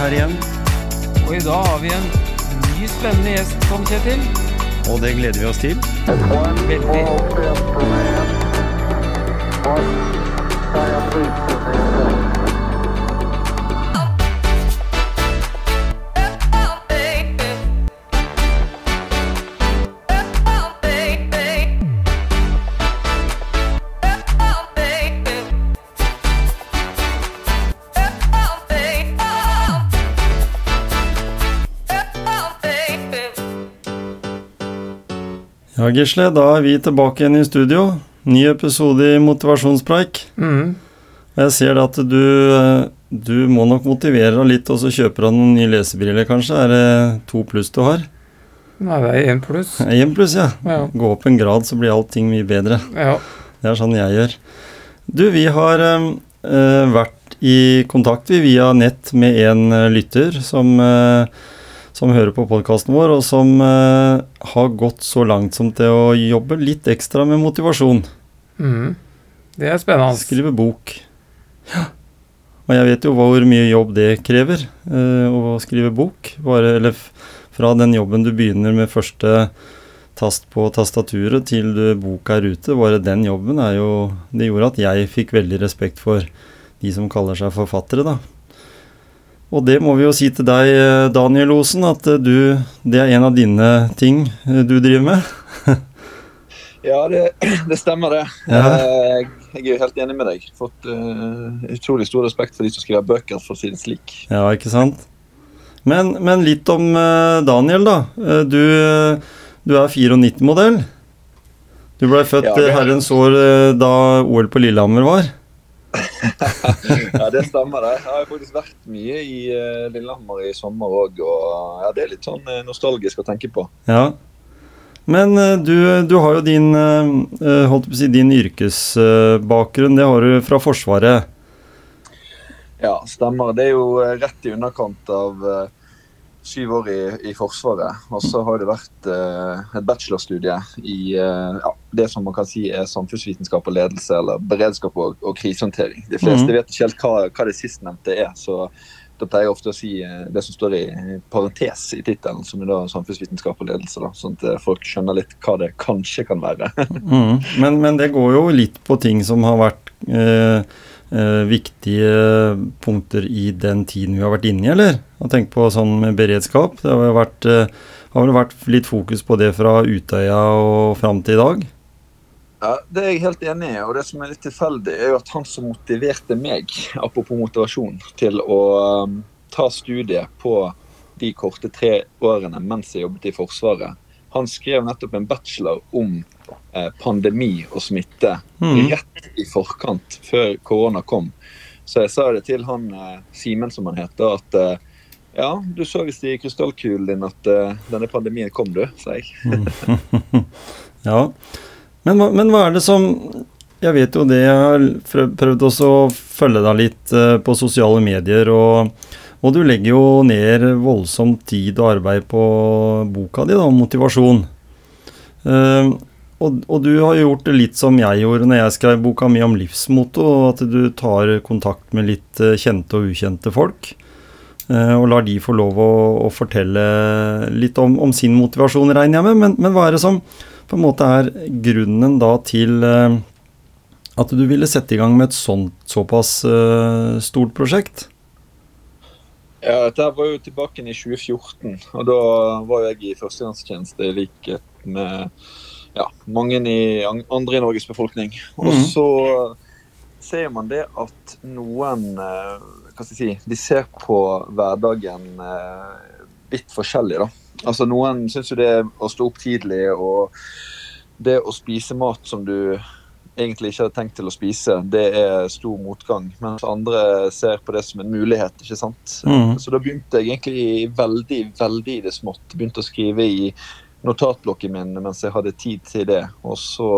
her igjen. Og i dag har vi en ny spennende gjest, Tom Kjetil. Og det gleder vi oss til. Veldig. Ja, Gisle, da er vi tilbake igjen i studio. Ny episode i Motivasjonspreik. Mm. Jeg ser at du, eh, du må nok motivere deg litt, og så kjøper du noen nye lesebriller, kanskje. Er det to pluss du har? Nei, det er én pluss. Én pluss, ja. Ja. Gå opp en grad, så blir allting mye bedre. ja. Det er sånn jeg gjør. Du, vi har eh, vært i kontakt vi, via nett med en lytter som, eh, som hører på podkasten vår, og som eh, har gått så langt som til å jobbe litt ekstra med motivasjon. Mm. Det er spennende. Skrive bok. Ja. Og jeg vet jo hvor mye jobb det krever, eh, å skrive bok. Bare, eller fra den jobben du begynner med første tast på tastaturet til du, boka er ute. Bare den jobben er jo Det gjorde at jeg fikk veldig respekt for de som kaller seg forfattere, da. Og det må vi jo si til deg, eh, Daniel Osen, at eh, du Det er en av dine ting eh, du driver med. Ja, det, det stemmer det. Ja. Jeg er jo helt enig med deg. Fått uh, utrolig stor respekt for de som skriver bøker, for å si det slik. Ja, ikke sant? Men, men litt om uh, Daniel, da. Du, du er 94-modell. Du ble født Ja, det- herrens år da OL på Lillehammer var. Ja, det stemmer det. Jeg har faktisk vært mye i eh, Lillehammer i sommer òg, og ja, det er litt sånn eh, nostalgisk å tenke på. Ja. Men eh, du, du har jo din, holdt på å si, din yrkesbakgrunn. Det har du fra Forsvaret. Ja, stemmer. Det er jo rett i underkant av syv år i, i Forsvaret. Og så har det vært uh, et bachelorstudie i uh, ja, det som man kan si er samfunnsvitenskap og ledelse, eller beredskap og, og krisehåndtering. De fleste mm. vet ikke helt hva, hva det sistnevnte er. så da pleier jeg ofte å si eh, det som står i parentes i tittelen, som er da samfunnsvitenskap og ledelse. Da, sånn at folk skjønner litt hva det kanskje kan være. Mm. Men, men det går jo litt på ting som har vært eh, eh, viktige punkter i den tiden vi har vært inne i, eller? Og tenk på sånn med beredskap. Det har, vært, eh, har vel vært litt fokus på det fra Utøya og fram til i dag? Ja, Det er jeg helt enig i. og Det som er litt tilfeldig, er jo at han som motiverte meg, apropos motivasjon, til å um, ta studiet på de korte tre årene mens jeg jobbet i Forsvaret, han skrev nettopp en bachelor om pandemi og smitte mm. rett i forkant, før korona kom. Så jeg sa det til han eh, Simen, som han heter, at eh, ja, du så visst i krystallkulen din at eh, denne pandemien kom, du, sa jeg. Ja. Men, men hva er det som Jeg vet jo det, jeg har prøvd også å følge deg litt eh, på sosiale medier, og, og du legger jo ned voldsom tid og arbeid på boka di, da, om motivasjon. Eh, og, og du har gjort det litt som jeg gjorde når jeg skrev boka mi om livsmotto, at du tar kontakt med litt eh, kjente og ukjente folk. eh, Og lar de få lov å, å fortelle litt om, om sin motivasjon, regner jeg med. Men, men hva er det som på en måte er grunnen da til eh, at du ville sette i gang med et sånt såpass stort prosjekt? Ja, dette var jo tilbake i 2014, og da var jeg i førstegangstjeneste i likhet med ja, mange i, andre i Norges befolkning. Og Mhm. så ser man det at noen eh, hva skal jeg si, de ser på hverdagen eh, litt forskjellig. da. Altså Noen syns jo det å stå opp tidlig og det å spise mat som du egentlig ikke hadde tenkt til å spise, det er stor motgang. Mens andre ser på det som en mulighet. ikke sant? Mm. Så da begynte jeg egentlig veldig, veldig i det smått. Begynte å skrive i notatblokken min mens jeg hadde tid til det. Og så,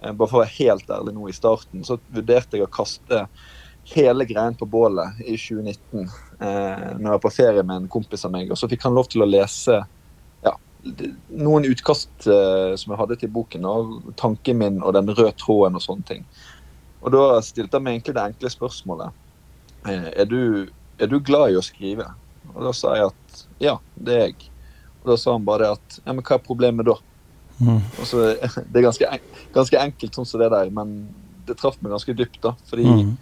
eh, bare for å være helt ærlig nå i starten, så vurderte jeg å kaste hele greien på bålet i 2019 eh, når jeg var på ferie med en kompis av meg. Og så fikk han lov til å lese ja, noen utkast eh, som jeg hadde til boken, og tanken min og den røde tråden og sånne ting. Og da stilte jeg meg egentlig det enkle spørsmålet. Eh, er du er du glad i å skrive? Og da sa jeg at ja, det er jeg. Og da sa han bare det at ja, men hva er problemet da? Mm. Og så, det er ganske, ganske enkelt sånn som det der, men det traff meg ganske dypt, da. Fordi Mm.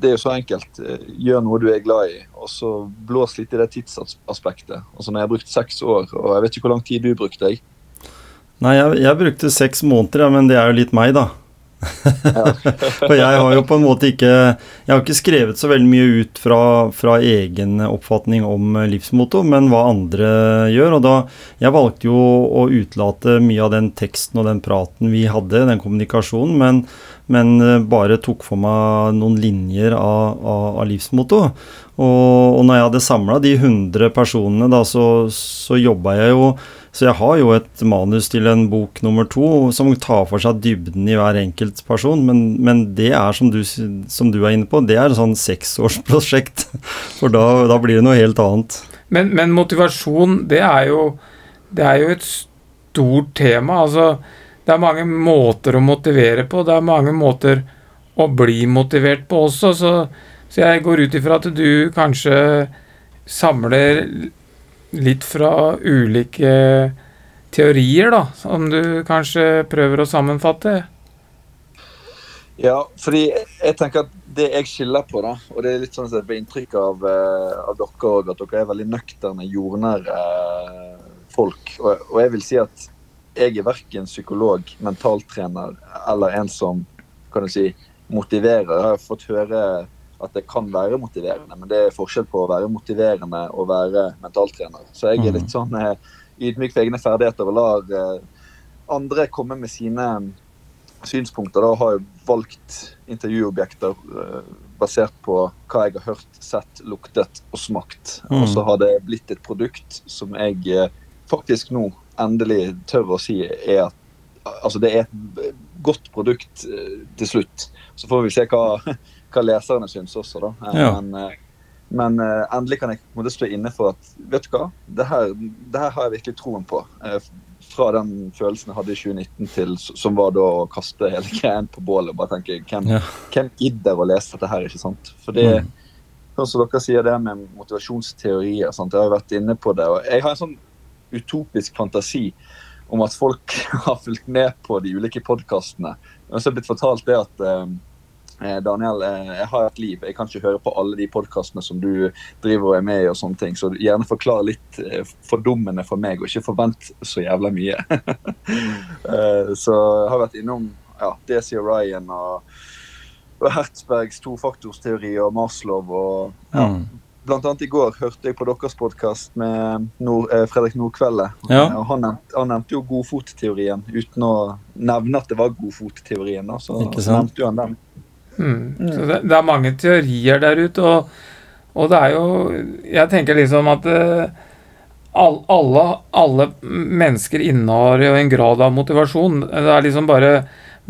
det er jo så enkelt. Gjør noe du er glad i, og så blås litt i det tidsaspektet. Altså når jeg har brukt seks år, og jeg vet ikke hvor lang tid du brukte, jeg. Nei, jeg, jeg brukte seks måneder, ja, men det er jo litt meg, da. For jeg har jo på en måte ikke Jeg har ikke skrevet så veldig mye ut fra, fra egen oppfatning om eh, livsmotto, men hva andre gjør. Og da Jeg valgte jo å utelate mye av den teksten og den praten vi hadde, den kommunikasjonen, men, men eh, bare tok for meg noen linjer av, av, av livsmotto. Og, og når jeg hadde samla de 100 personene, da, så, så jobba jeg jo så jeg har jo et manus til en bok nummer to som tar for seg dybden i hver enkelt person, men, men det er som du, som du er inne på, det er sånn seksårsprosjekt. For da, da blir det noe helt annet. Men, men motivasjon, det er, jo, det er jo et stort tema. Altså, det er mange måter å motivere på. Det er mange måter å bli motivert på også. Så, så jeg går ut ifra at du kanskje samler litt fra ulike teorier, da, som du kanskje prøver å sammenfatte. Ja, fordi jeg tenker at det jeg skiller på, da, og det er litt sånn at jeg får inntrykk av, eh, av dere òg, at dere er veldig nøkterne, jordnære eh, folk. Og, og jeg vil si at jeg er verken psykolog, mentaltrener eller en som kan du si, motiverer. Jeg har fått høre at det kan være motiverende, men det er forskjell på å være motiverende og være mentaltrener. Så jeg er litt sånn eh, ydmyk for egne ferdigheter og lar eh, andre komme med sine synspunkter. Da har jeg valgt intervjuobjekter eh, basert på hva jeg har hørt, sett, luktet og smakt. Mm. Og så har det blitt et produkt som jeg eh, faktisk nå endelig tør å si er at Altså, det er et godt produkt eh, til slutt. Så får vi se hva, hva leserne syns også, da. Eh, Ja. Men, eh, men eh, endelig kan jeg på en måte stå inne for at vet du hva, det her, det her har jeg virkelig troen på. Fra den følelsen jeg hadde i 2019 til som var da å kaste hele greien på bålet og bare tenke hvem, Ja. hvem gidder å lese dette her, ikke sant? For det, Mm. sånn som dere sier det med motivasjonsteorier, sant? jeg har jo vært inne på det. og Jeg har en sånn utopisk fantasi om at folk har fulgt med på de ulike podkastene. Og så har blitt fortalt det at eh, Daniel, eh, jeg har et liv. Jeg kan ikke høre på alle de podkastene som du driver og er med i. og sånne ting, Så gjerne forklar litt eh, fordummende for meg, og ikke forvent så jævla mye. Eh, så jeg har vært innom ja, Desi og Ryan og, og Hertzbergs tofaktorsteori og Maslow. og ja, Mm. Blant annet i går hørte jeg på deres podkast med Nord, eh, Fredrik Nordkvelde. Ja. Og han, nevnte, han nevnte jo godfotteorien uten å nevne at det var godfotteorien. Så, så nevnte jo han den. Mm. Så det, det er mange teorier der ute, og, og det er jo Jeg tenker liksom at eh, all, alle, alle mennesker innehar jo en grad av motivasjon. Det er liksom bare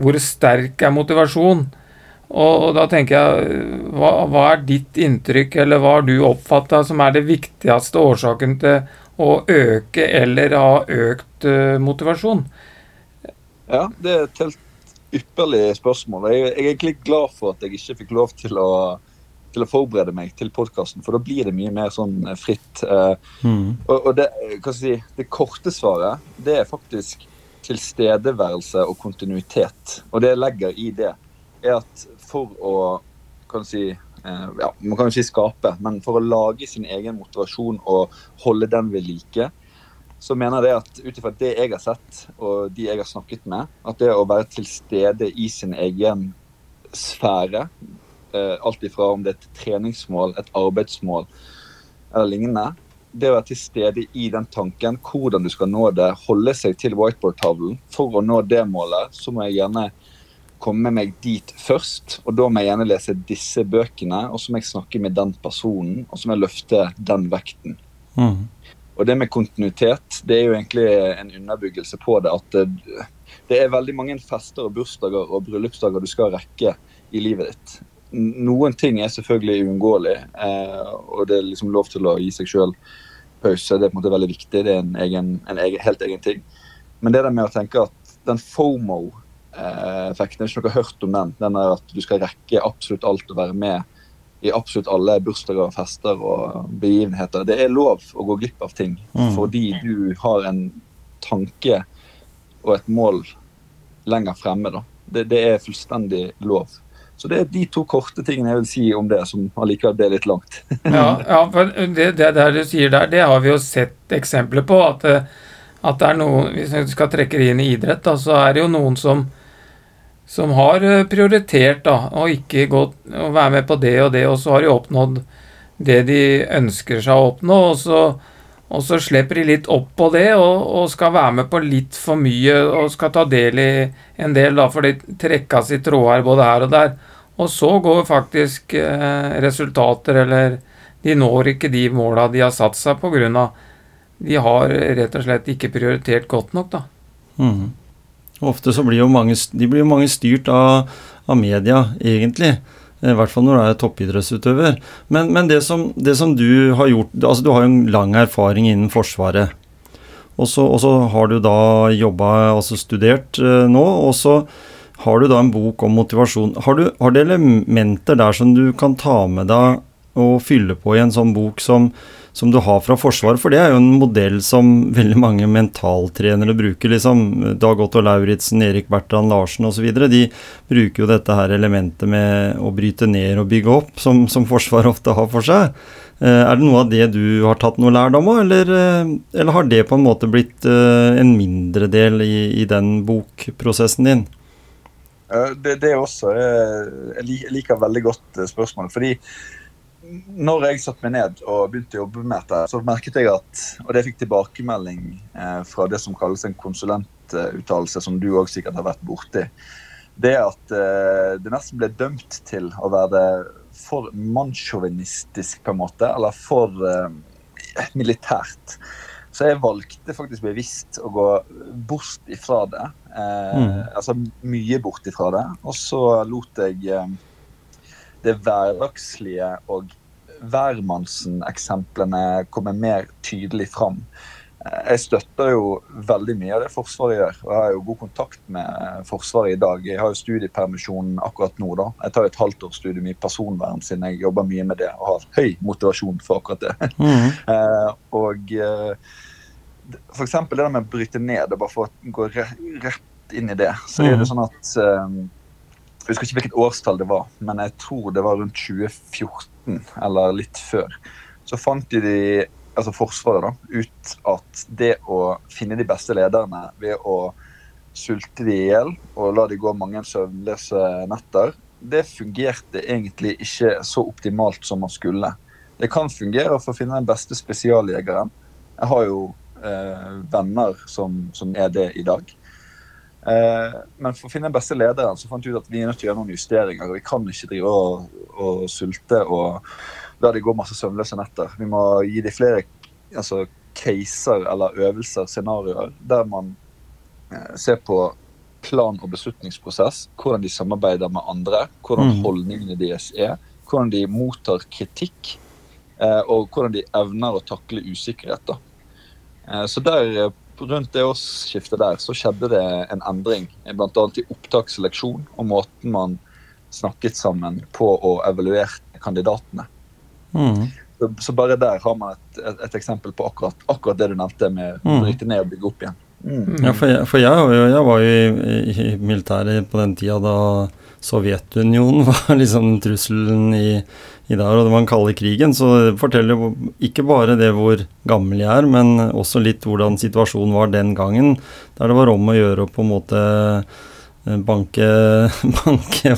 hvor sterk er motivasjon? Og, og da tenker jeg, hva, hva er ditt inntrykk, eller hva har du oppfatta som er det viktigste årsaken til å øke eller ha økt uh, motivasjon? Ja, det er telt helt ypperlig spørsmål. Jeg, jeg er egentlig glad for at jeg ikke fikk lov til å, til å forberede meg til podkasten, for da blir det mye mer sånn eh, fritt. Eh, Mm. Og, og det, jeg si, det korte svaret det er faktisk tilstedeværelse og kontinuitet. Og det jeg legger i det, er at for å kan si, eh, ja, Man kan jo si skape, men for å lage sin egen motivasjon og holde den ved like, så mener jeg at ut ifra det jeg har sett og de jeg har snakket med, at det å være til stede i sin egen sfære, eh, alt ifra om det er et treningsmål, et arbeidsmål eller lignende, det å være til stede i den tanken, hvordan du skal nå det, holde seg til whiteboard-tavlen. For å nå det målet, så må jeg gjerne komme meg dit først. Og da må jeg gjerne lese disse bøkene, og så må jeg snakke med den personen, og så må jeg løfte den vekten. Mm. Og det med kontinuitet, det er jo egentlig en underbyggelse på det. At det, det er veldig mange fester og bursdager og bryllupsdager du skal rekke i livet ditt. Noen ting er selvfølgelig uunngåelig, eh, og det er liksom lov til å gi seg sjøl pause. Det er på en måte veldig viktig. Det er en, egen, en egen, helt egen ting. Men det der med å tenke at den FOMO-effekten, jeg har ikke hørt om den. Den er at du skal rekke absolutt alt og være med i absolutt alle bursdager, fester og begivenheter. Det er lov å gå glipp av ting Mm. fordi du har en tanke og et mål lenger fremme. da. Det, det er fullstendig lov. Så det er de to korte tingene jeg vil si om det, som allikevel ble litt langt. Ja, ja for det, det der du sier der, det har vi jo sett eksempler på. At, at det er noen Hvis vi skal trekke det inn i idrett, da, så er det jo noen som som har eh, prioritert da, å ikke gå å være med på det og det, og så har de oppnådd det de ønsker seg å oppnå, og så, og så slipper de litt opp på det og, og skal være med på litt for mye og skal ta del i en del, da, for de trekkes i tråder både her og der. Og så går faktisk eh, resultater, eller de når ikke de måla de har satt seg pga. de har rett og slett ikke prioritert godt nok, da. Mhm. Ofte så blir jo mange, de blir jo mange styrt av, av media, egentlig. I hvert fall når du er toppidrettsutøver. Men, men det, som, det som du har gjort altså Du har jo en lang erfaring innen Forsvaret. Og så, har du da jobba, altså studert eh, nå, og så har du da en bok om motivasjon. Har du, har du elementer der som du kan ta med deg og fylle på i en sånn bok som, som du har fra Forsvaret? For det er jo en modell som veldig mange mentaltrenere bruker. liksom Dag Otto Lauritzen, Erik Bertrand Larsen osv. De bruker jo dette her elementet med å bryte ned og bygge opp, som, som Forsvaret ofte har for seg. Eh, Er det noe av det du har tatt noe lærdom av, eller, eh, eller har det på en måte blitt eh, en mindre del i, i den bokprosessen din? Det, det også Jeg liker veldig godt spørsmålet. Fordi når jeg satte meg ned og begynte å jobbe med dette, så merket jeg at Og det fikk tilbakemelding eh, fra det som kalles en konsulentuttalelse, som du òg sikkert har vært borti. Det at eh, det nesten ble dømt til å være for mannssjåvinistisk, på en måte. Eller for eh, militært. Så jeg valgte faktisk bevisst å gå bort ifra det. Eh, Mm. Altså mye bort ifra det. Og så lot jeg eh, det hverdagslige og hvermannsen-eksemplene kommer mer tydelig fram. Eh, Jeg støtter jo veldig mye av det Forsvaret gjør, og jeg har jo god kontakt med Forsvaret i dag. Jeg har jo studiepermisjon akkurat nå, da. Jeg tar jo et halvtårsstudium i personvern siden jeg jobber mye med det og har høy motivasjon for akkurat det. Mm. Eh, og eh, eksempel det der med å bryte ned, og bare for å gå rett inn i det, så er Mhm. det sånn at Jeg husker ikke hvilket årstall det var, men jeg tror det var rundt 2014, eller litt før. Så fant de, de altså Forsvaret da, ut at det å finne de beste lederne ved å sulte de i hjel og la de gå mange søvnløse netter, det fungerte egentlig ikke så optimalt som man skulle. Det kan fungere for å finne den beste spesialjegeren. Jeg har jo eh, venner som, som er det i dag. Eh, men for å finne den beste lederen så fant vi ut at vi er nødt til å gjøre noen justeringer. og Vi kan ikke drive og, og sulte og la de gå masse søvnløse netter. Vi må gi dem flere altså, caser eller øvelser, scenarioer, der man eh, ser på plan- og beslutningsprosess, hvordan de samarbeider med andre, hvordan Mm. holdningene deres er, hvordan de mottar kritikk, eh, og hvordan de evner å takle usikkerhet. Da. Så der, rundt det årsskiftet der så skjedde det en endring, bl.a. i opptaksseleksjon og måten man snakket sammen på og evaluerte kandidatene. Mm. Så, så bare der har man et, et, et eksempel på akkurat, akkurat det du nevnte med å Mm. bryte ned og bygge opp igjen. Mm. Ja, for jeg, for jeg, jeg var jo i, i militæret på den tida da Sovjetunionen var liksom trusselen i, i der, og det var den kalde krigen. Så det forteller ikke bare det hvor gammel jeg er, men også litt hvordan situasjonen var den gangen. Der det var om å gjøre å på en måte eh, banke, banke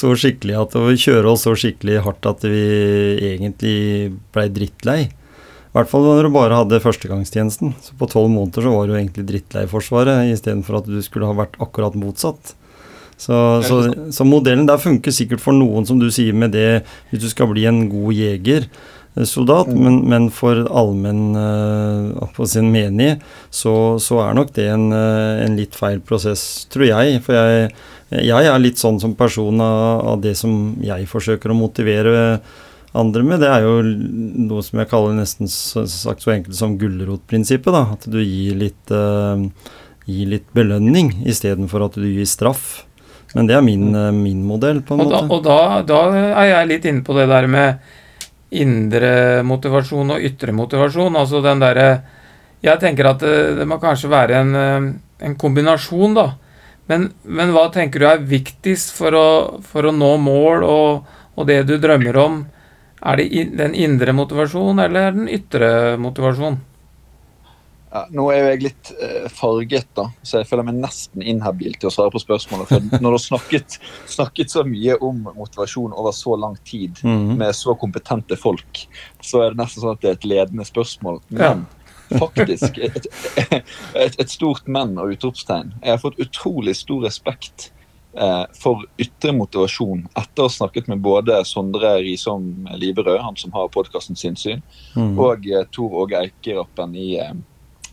så skikkelig at og kjøre oss så skikkelig hardt at vi egentlig blei drittlei. I hvert fall når du bare hadde førstegangstjenesten. Så på tolv måneder så var du egentlig drittlei Forsvaret, istedenfor at du skulle ha vært akkurat motsatt. Så, så, så modellen der funker sikkert for noen, som du sier, med det hvis du skal bli en god jegersoldat, mm. Men, men for allmenn uh, på sin menig, så, så er nok det en, eh, en litt feil prosess, tror jeg. For jeg, jeg er litt sånn som person av, av det som jeg forsøker å motivere andre med, det er jo noe som jeg kaller nesten sagt så enkelt som gulrotprinsippet. At du gir litt, uh, gir litt belønning istedenfor at du gir straff. Men det er min, eh, min modell, på en Og, da, måte. og da, da er jeg litt inne på det der med indre motivasjon og ytre motivasjon. Altså den derre Jeg tenker at det, det må kanskje være en, eh, en kombinasjon, da. Men, men hva tenker du er viktigst for å, for å nå mål og, og det du drømmer om? Er det in, den indre motivasjonen eller den ytre motivasjon? Ja, nå er jo jeg litt eh, farget, da, så jeg føler meg nesten inhabil til å svare på spørsmålet. For når du har snakket, snakket så mye om motivasjon over så lang tid Mhm. med så kompetente folk, så er det nesten sånn at det er et ledende spørsmål. Men faktisk et, et, et stort men og utropstegn. Jeg har fått utrolig stor respekt eh, for ytre motivasjon etter å ha snakket med både Sondre Risom Liverød, han som har podkasten Sinnsyn, Mhm. og eh, Tor Åge Eikerappen i eh,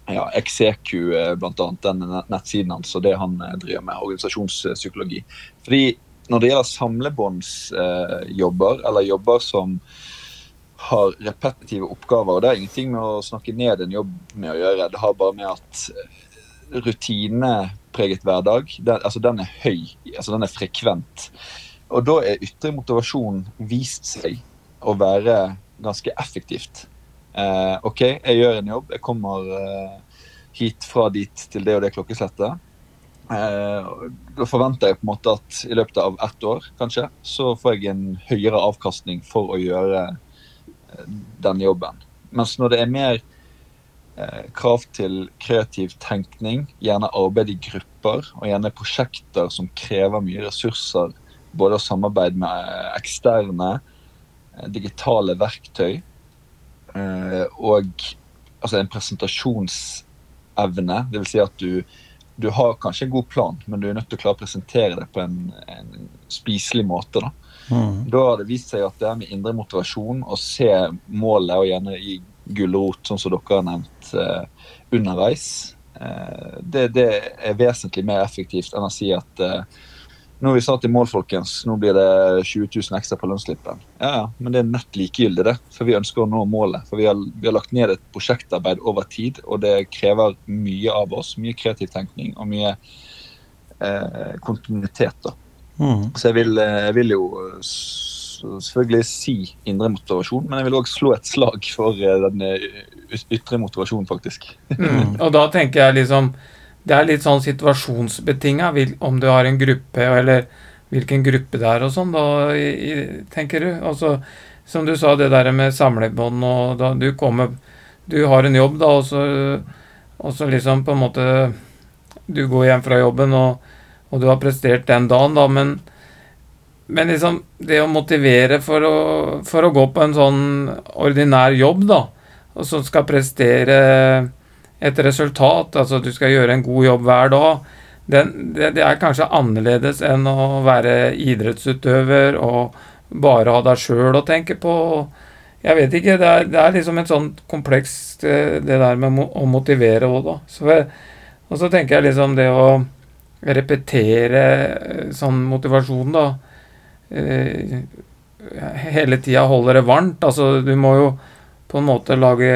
ja, XEQ, bl.a. den nettsiden hans, og det han eh, driver med, organisasjonspsykologi. Fordi når det gjelder samlebåndsjobber, eller jobber som har repetitive oppgaver, og det har ingenting med å snakke ned en jobb med å gjøre, det har bare med at eh, rutinepreget hverdag, den, altså den er høy, altså den er frekvent. Og da er ytre motivasjon vist seg å være ganske effektivt. Eh, OK, jeg gjør en jobb. Jeg kommer eh, hit fra dit til det og det klokkeslettet. Eh, da forventer jeg på en måte at i løpet av ett år, kanskje, så får jeg en høyere avkastning for å gjøre eh, den jobben. Mens når det er mer eh, krav til kreativ tenkning, gjerne arbeid i grupper, og gjerne prosjekter som krever mye ressurser, både å samarbeide med eh, eksterne, digitale verktøy, og altså en presentasjonsevne. Det vil si at du, du har kanskje en god plan, men du er nødt til å klare å presentere det på en, en spiselig måte. Da. Mm. da har det vist seg at det er med indre motivasjon å se målet, og gjerne i gulrot, sånn som dere har nevnt, eh, underveis. Eh, det, det er vesentlig mer effektivt enn å si at eh, nå har vi snart i mål, folkens. Nå blir det 20 000 ekstra på lønnsslippen. Ja, ja, men det er nett likegyldig, det. For vi ønsker å nå målet. For vi har, vi har lagt ned et prosjektarbeid over tid, og det krever mye av oss. Mye kreativ tenkning og mye eh, kontinuitet. da. Mm. Så jeg vil, eh, jeg vil jo selvfølgelig si indre motivasjon, men jeg vil òg slå et slag for eh, den eh, ytre motivasjonen, faktisk. Mm. Og da tenker jeg liksom Det er litt sånn situasjonsbetinga om du har en gruppe, eller hvilken gruppe det er og sånn, da tenker du. Altså, som du sa, det der med samlebånd og da du kommer Du har en jobb, da, og så, og så liksom på en måte Du går hjem fra jobben, og, og du har prestert den dagen, da, men men liksom, det å motivere for å, for å gå på en sånn ordinær jobb, da, og som skal prestere et resultat, altså du skal gjøre en god jobb hver dag, den, det, det er kanskje annerledes enn å være idrettsutøver og bare ha deg sjøl å tenke på. Jeg vet ikke, det er, det er liksom et sånt komplekst eh, det der med å motivere òg, da. Så og så tenker jeg liksom det å repetere eh, sånn motivasjon, da. Eh, hele tida holde det varmt. Altså, du må jo på en måte lage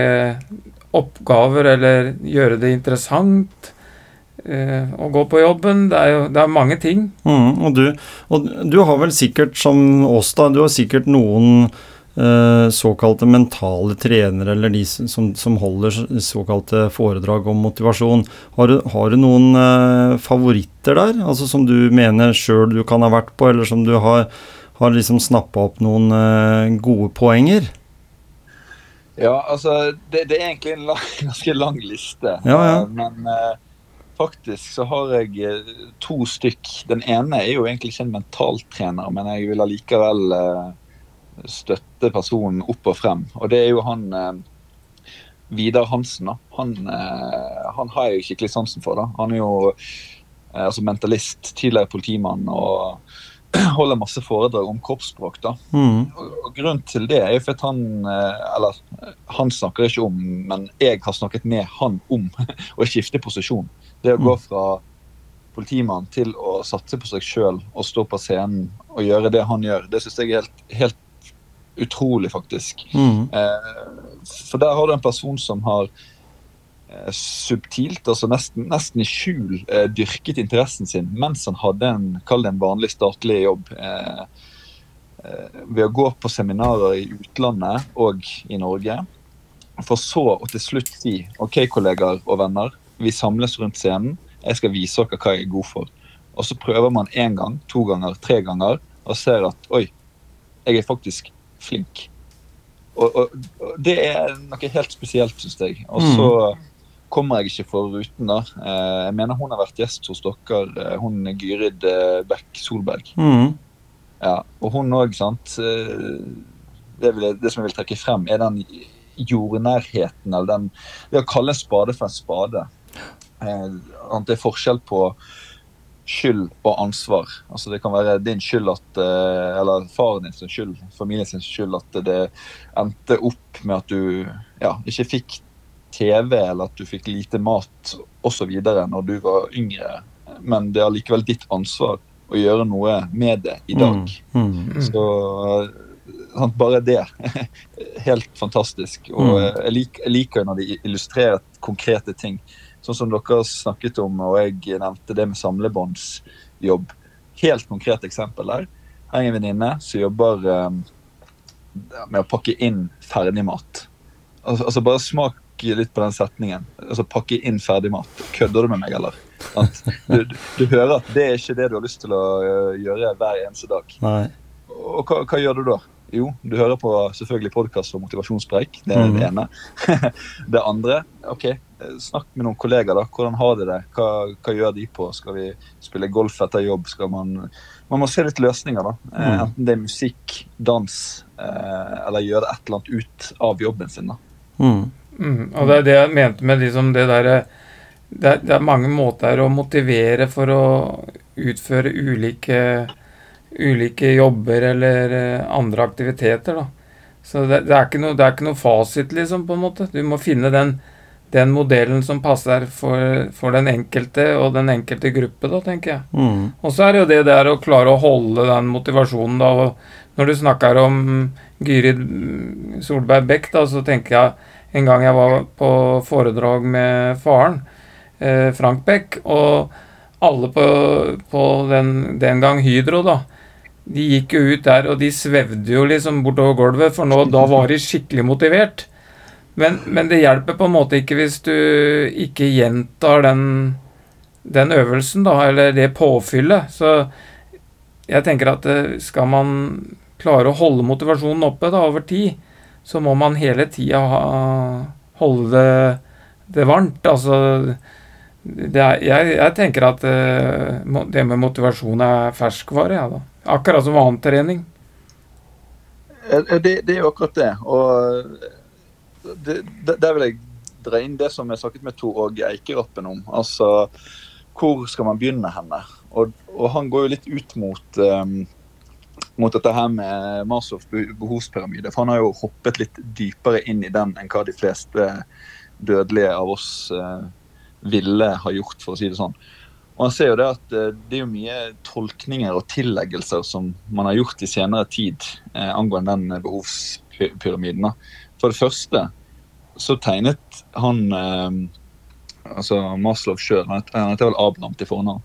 oppgaver eller gjøre det interessant eh, å gå på jobben. Det er jo det er mange ting. Mm, og, du, og du har vel sikkert, som oss, da, du har sikkert noen eh, såkalte mentale trenere, eller de som, som- holder såkalte foredrag om motivasjon. Har du, har du noen eh, favoritter der, altså som du mener sjøl du kan ha vært på, eller som du har, har liksom snappa opp noen eh, gode poenger? Ja, altså, det, det er egentlig en lang, ganske lang liste. Ja, ja. Eh, Men eh, faktisk så har jeg eh, to stykk. Den ene er jo egentlig ikke en mentaltrener, men jeg vil allikevel eh, støtte personen opp og frem. Og det er jo han eh, Vidar Hansen. da. Han, eh, han har jeg jo skikkelig sansen for. da. Han er jo altså mentalist, tidligere politimann og holder masse foredrag om kroppsspråk. da. Mm. Og, og Grunnen til det er jo for at han eh, Eller han snakker ikke om, men jeg har snakket med han om å skifte posisjon. Det å gå fra politimann til å satse på seg sjøl og stå på scenen og gjøre det han gjør, det syns jeg er helt, helt utrolig, faktisk. Mm. Eh, for der har du en person som har subtilt, altså nesten, nesten i skjul, eh, dyrket interessen sin mens han hadde en, kall det en vanlig statlig jobb. Eh, eh, ved å gå på seminarer i utlandet og i Norge. For så å til slutt si OK, kollegaer og venner, vi samles rundt scenen. Jeg skal vise dere hva jeg er god for. Og så prøver man én gang, to ganger, tre ganger og ser at oi, jeg er faktisk flink. Og, og, og det er noe helt spesielt, syns jeg. Og så kommer jeg ikke foruten, da. Eh, jeg mener hun har vært gjest hos dere, eh, hun Gyrid eh, Bekk Solberg. Mm. Ja, og hun òg, sant. Det, jeg, det som jeg vil trekke frem, er den jordnærheten, eller den Det å kalle en spade for en spade. Det er forskjell på skyld og ansvar. Altså Det kan være din skyld at Eller faren din sin skyld, familien sin skyld at det endte opp med at du ja, ikke fikk TV, eller at du fikk lite mat osv. når du var yngre. Men det er likevel ditt ansvar å gjøre noe med det i dag. Mm. Mm. Så bare det. Helt fantastisk. Og Mm. eh, jeg, lik, jeg liker når de illustrerer konkrete ting. Sånn som dere snakket om, og jeg nevnte det med samlebåndsjobb. Helt konkret eksempel der. Her er en venninne som jobber um, med å pakke inn ferdigmat. Altså, altså bare smak litt på den setningen. Altså pakke inn ferdigmat. Kødder du med meg, eller? Du, du, du hører at det er ikke det du har lyst til å eh, gjøre hver eneste dag. Nei. Og hva, hva gjør du da? Jo, du hører på selvfølgelig podkast og motivasjonspreik. Det er mm. det ene. det andre, ok, snakk med noen kollegaer. da. Hvordan har de det? Hva, hva gjør de på? Skal vi spille golf etter jobb? Skal man Man må se litt løsninger, da. Mhm. Enten det er musikk, dans, eh, eller gjøre et eller annet ut av jobben sin. da. Mm. Mm, og det er det jeg mente med liksom det derre det, er- det er mange måter å motivere for å utføre ulike, ulike jobber eller eh, andre aktiviteter, da. Så det, det, er ikke noe, det er ikke noe fasit, liksom, på en måte. Du må finne den, den modellen som passer for, for den enkelte og den enkelte gruppe, da, tenker jeg. Mm. Og så er det jo det der å klare å holde den motivasjonen, da. Og når du snakker om Gyrid Solberg Bekk, da, så tenker jeg en gang jeg var på foredrag med faren, eh, Frank Beck, og alle på, på den, den gang Hydro, da. De gikk jo ut der, og de svevde jo liksom bortover gulvet, for nå, da var de skikkelig motivert. Men, men det hjelper på en måte ikke hvis du ikke gjentar den, den øvelsen, da, eller det påfyllet. Så jeg tenker at eh, skal man klare å holde motivasjonen oppe da, over tid, så må man hele tida holde det, det varmt. Altså er, jeg, jeg tenker at eh, det med motivasjon er ferskvare, ja, da. Akkurat som annen trening. Det, det er jo akkurat det. Og det, der vil jeg dra inn det som jeg snakket med Tor Åge Eikerappen om. Altså, hvor skal man begynne henne? Og, og han går jo litt ut mot, um, mot dette her med Maslows behovspyramide. For han har jo hoppet litt dypere inn i den enn hva de fleste dødelige av oss eh, ville ha gjort, for å si det sånn. Og han ser jo det at eh, det er jo mye tolkninger og tilleggelser som man har gjort i senere tid eh, angående den eh, behovspyramiden. For det første så tegnet han eh, altså Maslow sjøl, han heter vel Abraham til fornavn,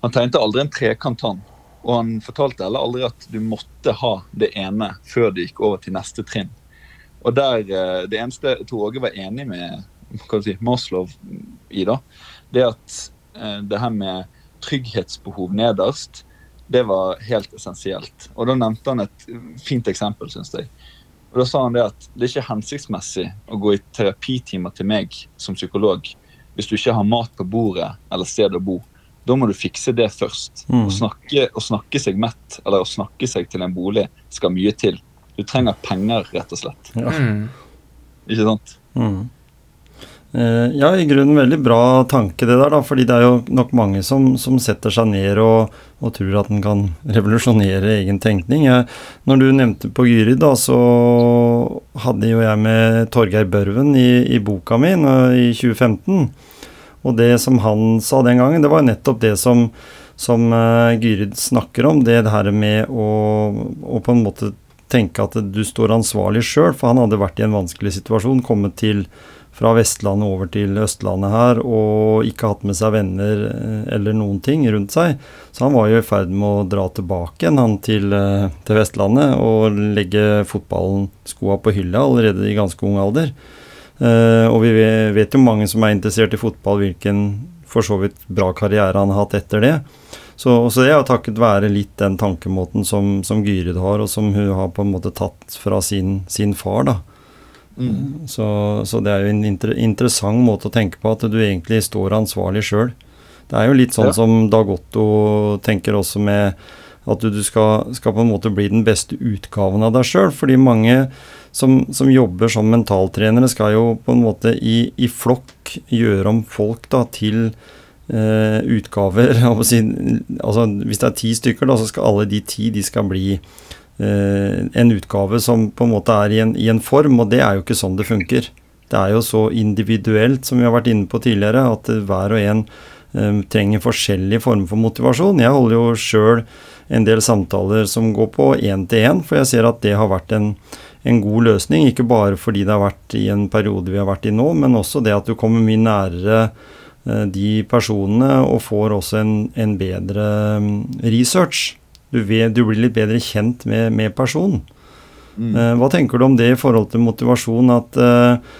han tegnet aldri en trekant, han. Og han fortalte heller aldri at du måtte ha det ene før du gikk over til neste trinn. Og der, eh, Det eneste Tor Åge var enig med si, Maslow i, da, det at eh, det her med trygghetsbehov nederst, det var helt essensielt. Og da nevnte han et fint eksempel, syns jeg. Og Da sa han det at det er ikke hensiktsmessig å gå i terapitimer til meg som psykolog hvis du ikke har mat på bordet eller sted å bo. Da må du fikse det først. Mm. Å, snakke, å snakke seg mett eller å snakke seg til en bolig skal mye til. Du trenger penger, rett og slett. Ja. Mm. Ikke sant? Mm. Eh, ja, i grunnen veldig bra tanke det der, da, fordi det er jo nok mange som, som setter seg ned og, og tror at den kan revolusjonere egen tenkning. Jeg, når du nevnte på Gyrid, da, så hadde jo jeg med Torgeir Børven i, i boka mi i 2015. Og det som han sa den gangen, det var nettopp det som, som uh, Gyrid snakker om, det her med å, å på en måte tenke at du står ansvarlig sjøl, for han hadde vært i en vanskelig situasjon, kommet til fra Vestlandet over til Østlandet her, og ikke hatt med seg venner eh, eller noen ting rundt seg. Så han var jo i ferd med å dra tilbake igjen han til, eh, til Vestlandet og legge fotballen skoa på hylla allerede i ganske ung alder. Eh, og vi vet jo mange som er interessert i fotball, hvilken for så vidt bra karriere han har hatt etter det. Så, så det er jo takket være litt den tankemåten som, som Gyrid har, og som hun har på en måte tatt fra sin, sin far, da. Mm. Så, så, det er jo en inter, interessant måte å tenke på, at du egentlig står ansvarlig sjøl. Det er jo litt sånn ja. som Dag Otto tenker også med at du, du skal, skal, på en måte bli den beste utgaven av deg sjøl. Fordi mange som, som, jobber som mentaltrenere, skal jo på en måte i, i flokk gjøre om folk da til eh, utgaver. altså, hvis det er ti stykker, da, så skal alle de ti de skal bli Eh, en utgave som på en måte er i en, i en, form, og det er jo ikke sånn det funker. Det er jo så individuelt, som vi har vært inne på tidligere, at hver og en eh, trenger forskjellige former for motivasjon. Jeg holder jo sjøl en del samtaler som går på én-til-én, for jeg ser at det har vært en, en, god løsning. Ikke bare fordi det har vært i en periode vi har vært i nå, men også det at du kommer mye nærere uh, de personene og får også en, en bedre um, research du, vet, du, blir litt bedre kjent med, med personen. Mm. Uh, hva tenker du om det i forhold til motivasjon? At uh,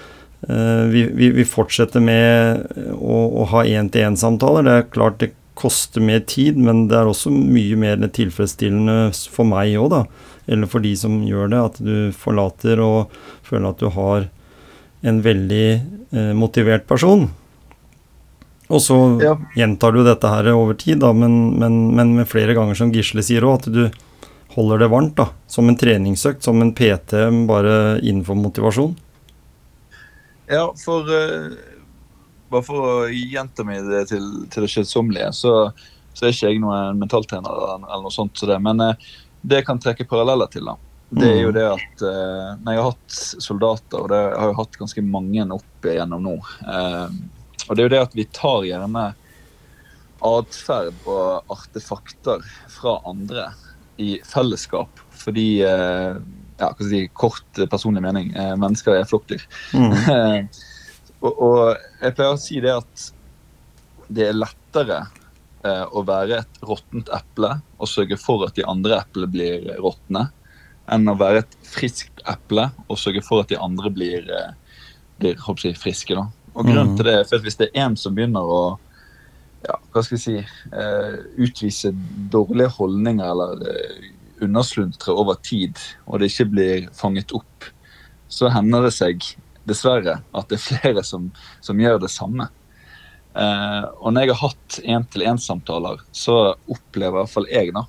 vi, vi, vi, fortsetter med å, å ha én-til-én-samtaler. Det er klart det koster mer tid, men det er også mye mer tilfredsstillende for meg òg, da. Eller for de som gjør det. At du forlater og føler at du har en veldig motivert person. Og så ja. gjentar du dette her over tid, da, men, men, men med flere ganger som Gisle sier òg, at du holder det varmt. da, Som en treningsøkt, som en PT, bare innenfor motivasjon. Ja, for uh, Bare for å gjenta meg det til, til det kjedsommelige, så, så, er ikke jeg noen mentaltrener eller noe sånt. Så det, men uh, det kan trekke paralleller til, da, det er jo mm. det at eh, når jeg har hatt soldater, og det har jeg hatt ganske mange opp igjennom nå og det er jo det at vi tar gjerne atferd og artefakter fra andre i fellesskap. Fordi eh, ja, hva skal jeg si, Kort personlig mening. Eh, mennesker er flokkdyr. Mm. og, og, jeg pleier å si det at det er lettere eh, å være et råttent eple og sørge for at de andre eplene blir råtne, enn å være et friskt eple og sørge for at de andre blir, blir jeg, friske. da. Og grunnen mm. til det er at hvis det er én som begynner å ja, hva skal jeg si, utvise dårlige holdninger eller uh, undersluntre over tid, og det ikke blir fanget opp, så hender det seg dessverre at det er flere som, som gjør det samme. Uh, og når jeg har hatt én-til-én-samtaler, så opplever i hvert fall jeg da,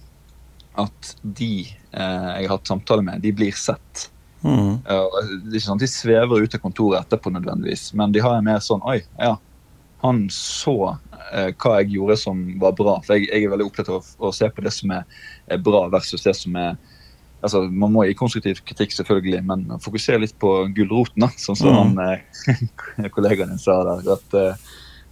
at de jeg har hatt samtale med, de blir sett. Mm. Eh, det er ikke sånn at De svever ut av kontoret etterpå, nødvendigvis, men de har en mer sånn Oi, ja, han så uh, hva jeg gjorde som var bra. For jeg, jeg er veldig opptatt av å, å, se på det som er, bra, versus det som er altså Man må gi konstruktiv kritikk, selvfølgelig, men fokusere litt på gulroten, sånn som mm. han uh, kollegaen din sa der. at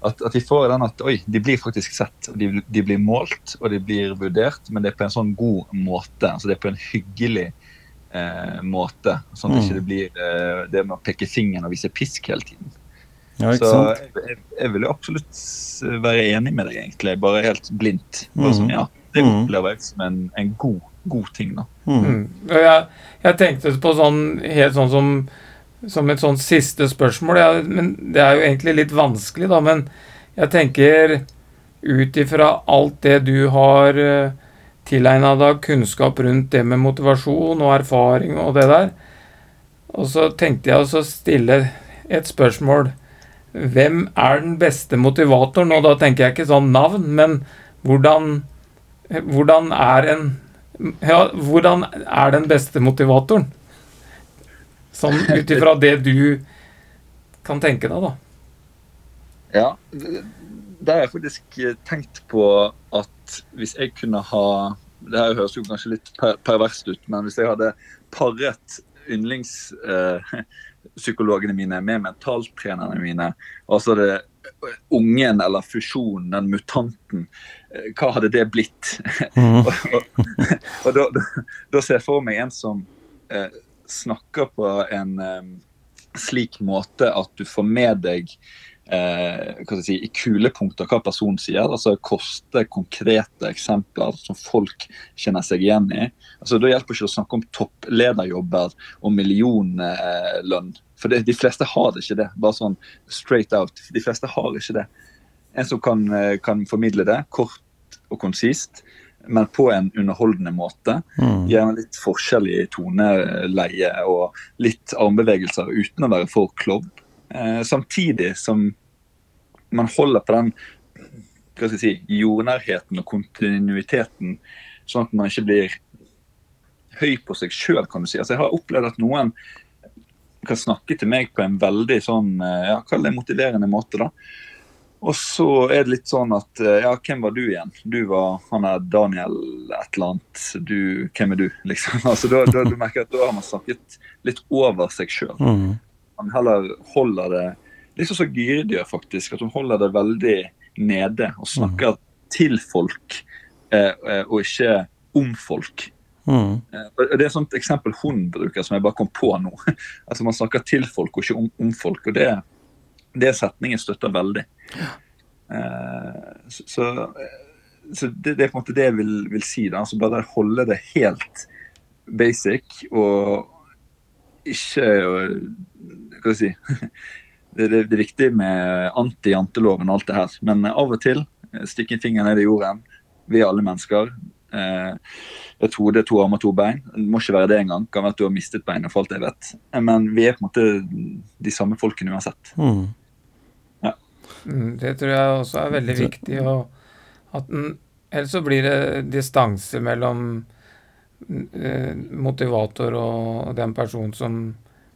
at, at, de får den at oi, de blir faktisk sett. De, de, blir målt og de blir vurdert, men det er på en sånn god måte. altså Det er på en hyggelig eh, måte. Sånn at mm. det ikke blir eh, det med å peke fingeren og vise pisk hele tiden. Ja, så jeg, jeg, jeg, vil jo absolutt være enig med deg, egentlig. Bare helt blindt. Bare sånn, ja, det mm. opplever jeg som en, en god, god, ting. da. Mm. mm. Jeg, jeg, tenkte på sånn helt sånn som, som et sånn siste spørsmål. Ja, men Det er jo egentlig litt vanskelig, da. Men jeg tenker ut ifra alt det du har uh, tilegna deg kunnskap rundt det med motivasjon og erfaring og det der. Og så tenkte jeg å stille et spørsmål. Hvem er den beste motivatoren? Og da tenker jeg ikke sånn navn, men hvordan, hvordan er en ja, hvordan er den beste motivatoren? Sånn ut ifra det du kan tenke deg, da. Ja, det har jeg faktisk tenkt på at hvis jeg kunne ha Det her høres jo kanskje litt per perverst ut, men hvis jeg hadde paret yndlingspsykologene eh, mine med mentaltrenerne mine, altså det ungen eller fusjonen, den mutanten, eh, hva hadde det blitt? Mm. og, og, og da, da, da, ser jeg for meg en som eh, snakker på en, eh, slik måte at du får med deg eh, hva si, i kulepunkter hva personen sier. altså Koste konkrete eksempler som folk kjenner seg igjen i. altså Da hjelper ikke å snakke om topplederjobber og millionlønn. For det, de fleste har ikke det. Bare sånn straight out. De fleste har ikke det. En som kan, eh, kan formidle det, kort og konsist, men på en underholdende måte. Mm. Gjerne litt forskjellig toneleie og litt armbevegelser uten å være for klovn. Eh, samtidig som man holder på den hva skal jeg si, jordnærheten og kontinuiteten, sånn at man ikke blir høy på seg sjøl, kan du si. Altså, jeg har opplevd at noen kan snakke til meg på en veldig sånn, eh, ja, kall det motiverende måte. da. Og så er det litt sånn at eh, ja, hvem var du igjen? Du var han er Daniel et eller annet. Du, hvem er du? liksom. Altså, da, da, du merker at da har man snakket litt over seg sjøl. Mm. Man heller holder det litt sånn som Gyrid gjør, faktisk. At hun holder det veldig nede og snakker til folk, eh, eh, og ikke om folk. Mm. Eh, Det er et sånt eksempel hun bruker, som jeg bare kom på nå. altså Man snakker til folk og ikke om, om folk. og det, det setningen støtter veldig. Eh, så så, det, det er på en måte det jeg vil, vil si. da, altså Bare holde det helt basic og ikke Hva skal jeg si det, det, det er viktig med anti-janteloven og alt det her, men av og til eh, stikke fingeren ned i jorden. Vi er alle mennesker. Eh, et hode, to armer, to bein. Det må ikke være det engang. Kan være at du har mistet beinet, for alt jeg vet. Men vi er på en måte de samme folkene uansett. Mm. Mm, Det tror jeg også er veldig viktig. At den, ellers så blir det distanse mellom eh, motivator og den personen som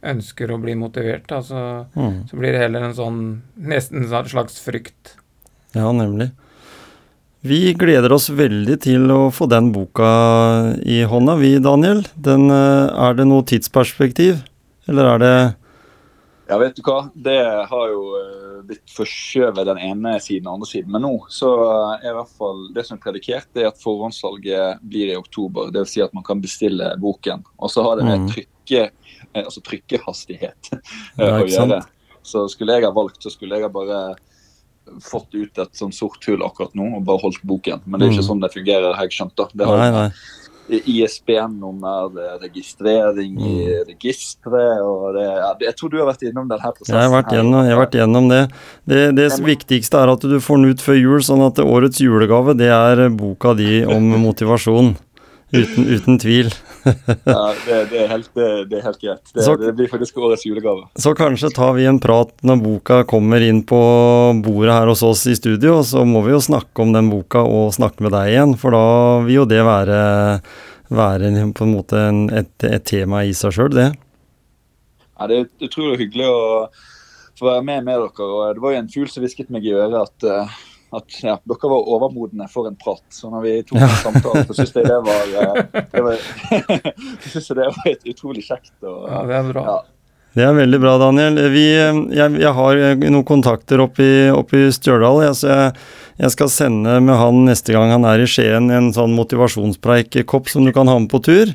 ønsker å bli motivert. Altså, Mm. så blir det heller en sånn nesten en sånn slags frykt. Ja, nemlig. Vi gleder oss veldig til å få den boka i hånda, vi, Daniel. Den, eh, er det noe tidsperspektiv, eller er det Ja, vet du hva. Det har jo eh, blitt forskjøvet den ene siden og andre siden. Men nå så er i hvert fall det som er predikert, det er at forhåndssalget blir i oktober. Dvs. Si at man kan bestille boken. Og så har det med Mm. trykke, eh, altså trykkehastighet eh, Ja, å gjøre. Så skulle jeg ha valgt, så skulle jeg ha bare fått ut et sånn sort hull akkurat nå og bare holdt boken. Men det er ikke Mm. sånn det fungerer, har jeg skjønt. da. Det har Nei, nei. ISBN-nummer, er registrering i Mm. registeret og det, Jeg tror du har vært innom denne prosessen. Jeg har vært gjennom, jeg har vært gjennom det. Det, det viktigste er at du får den ut før jul, sånn at årets julegave, det er boka di om motivasjon. Uten, uten tvil. Ja, det, det, er helt, det, det er helt greit. Det, Så- blir faktisk årets julegave. Så kanskje tar vi en prat når boka kommer inn på bordet her hos oss i studio, så må vi jo snakke om den boka og snakke med deg igjen, for da vil jo det være, være på en måte en, et, et tema i seg sjøl, det. Ja, det er utrolig hyggelig å få være med med dere. og Det var jo en fugl som hvisket meg i øret at, eh, at ja, dere var overmodne for en prat. Så når vi tok en samtale, så syns jeg det var, eh, det var så synes jeg det var et utrolig kjekt. Og, Ja, det er bra. Ja. Det er veldig bra, Daniel. Vi, jeg, jeg har noen kontakter oppe i, oppe i Stjørdal, jeg, så jeg, jeg skal sende med han neste gang han er i Skien en sånn motivasjonspreik-kopp som du kan ha med på tur.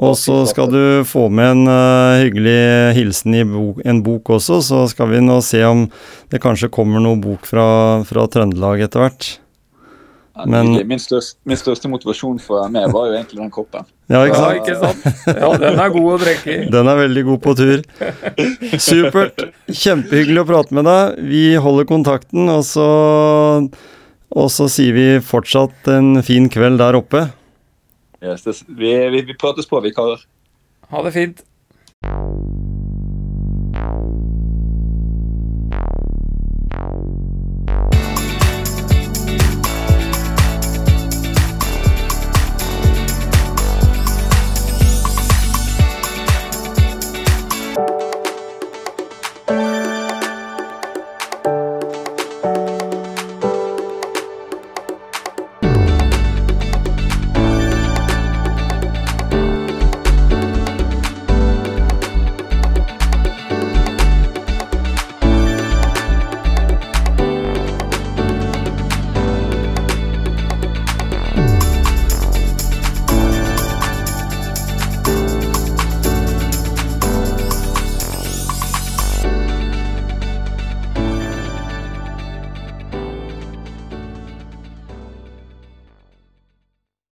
Og så skal du få med en uh, hyggelig hilsen i bok, en bok også, så skal vi nå se om det kanskje kommer noe bok fra, fra Trøndelag etter hvert. Men- min, største, min største motivasjon for å være med var jo egentlig den koppen. Ja, ikke Ja, sant? ikke sant? Ja, den er god å drikke i. Den er veldig god på tur. Supert. Kjempehyggelig å prate med deg. Vi holder kontakten, og så, og så sier vi fortsatt en fin kveld der oppe. Yes, det, vi, vi, vi prates på, vi karer. Ha det fint.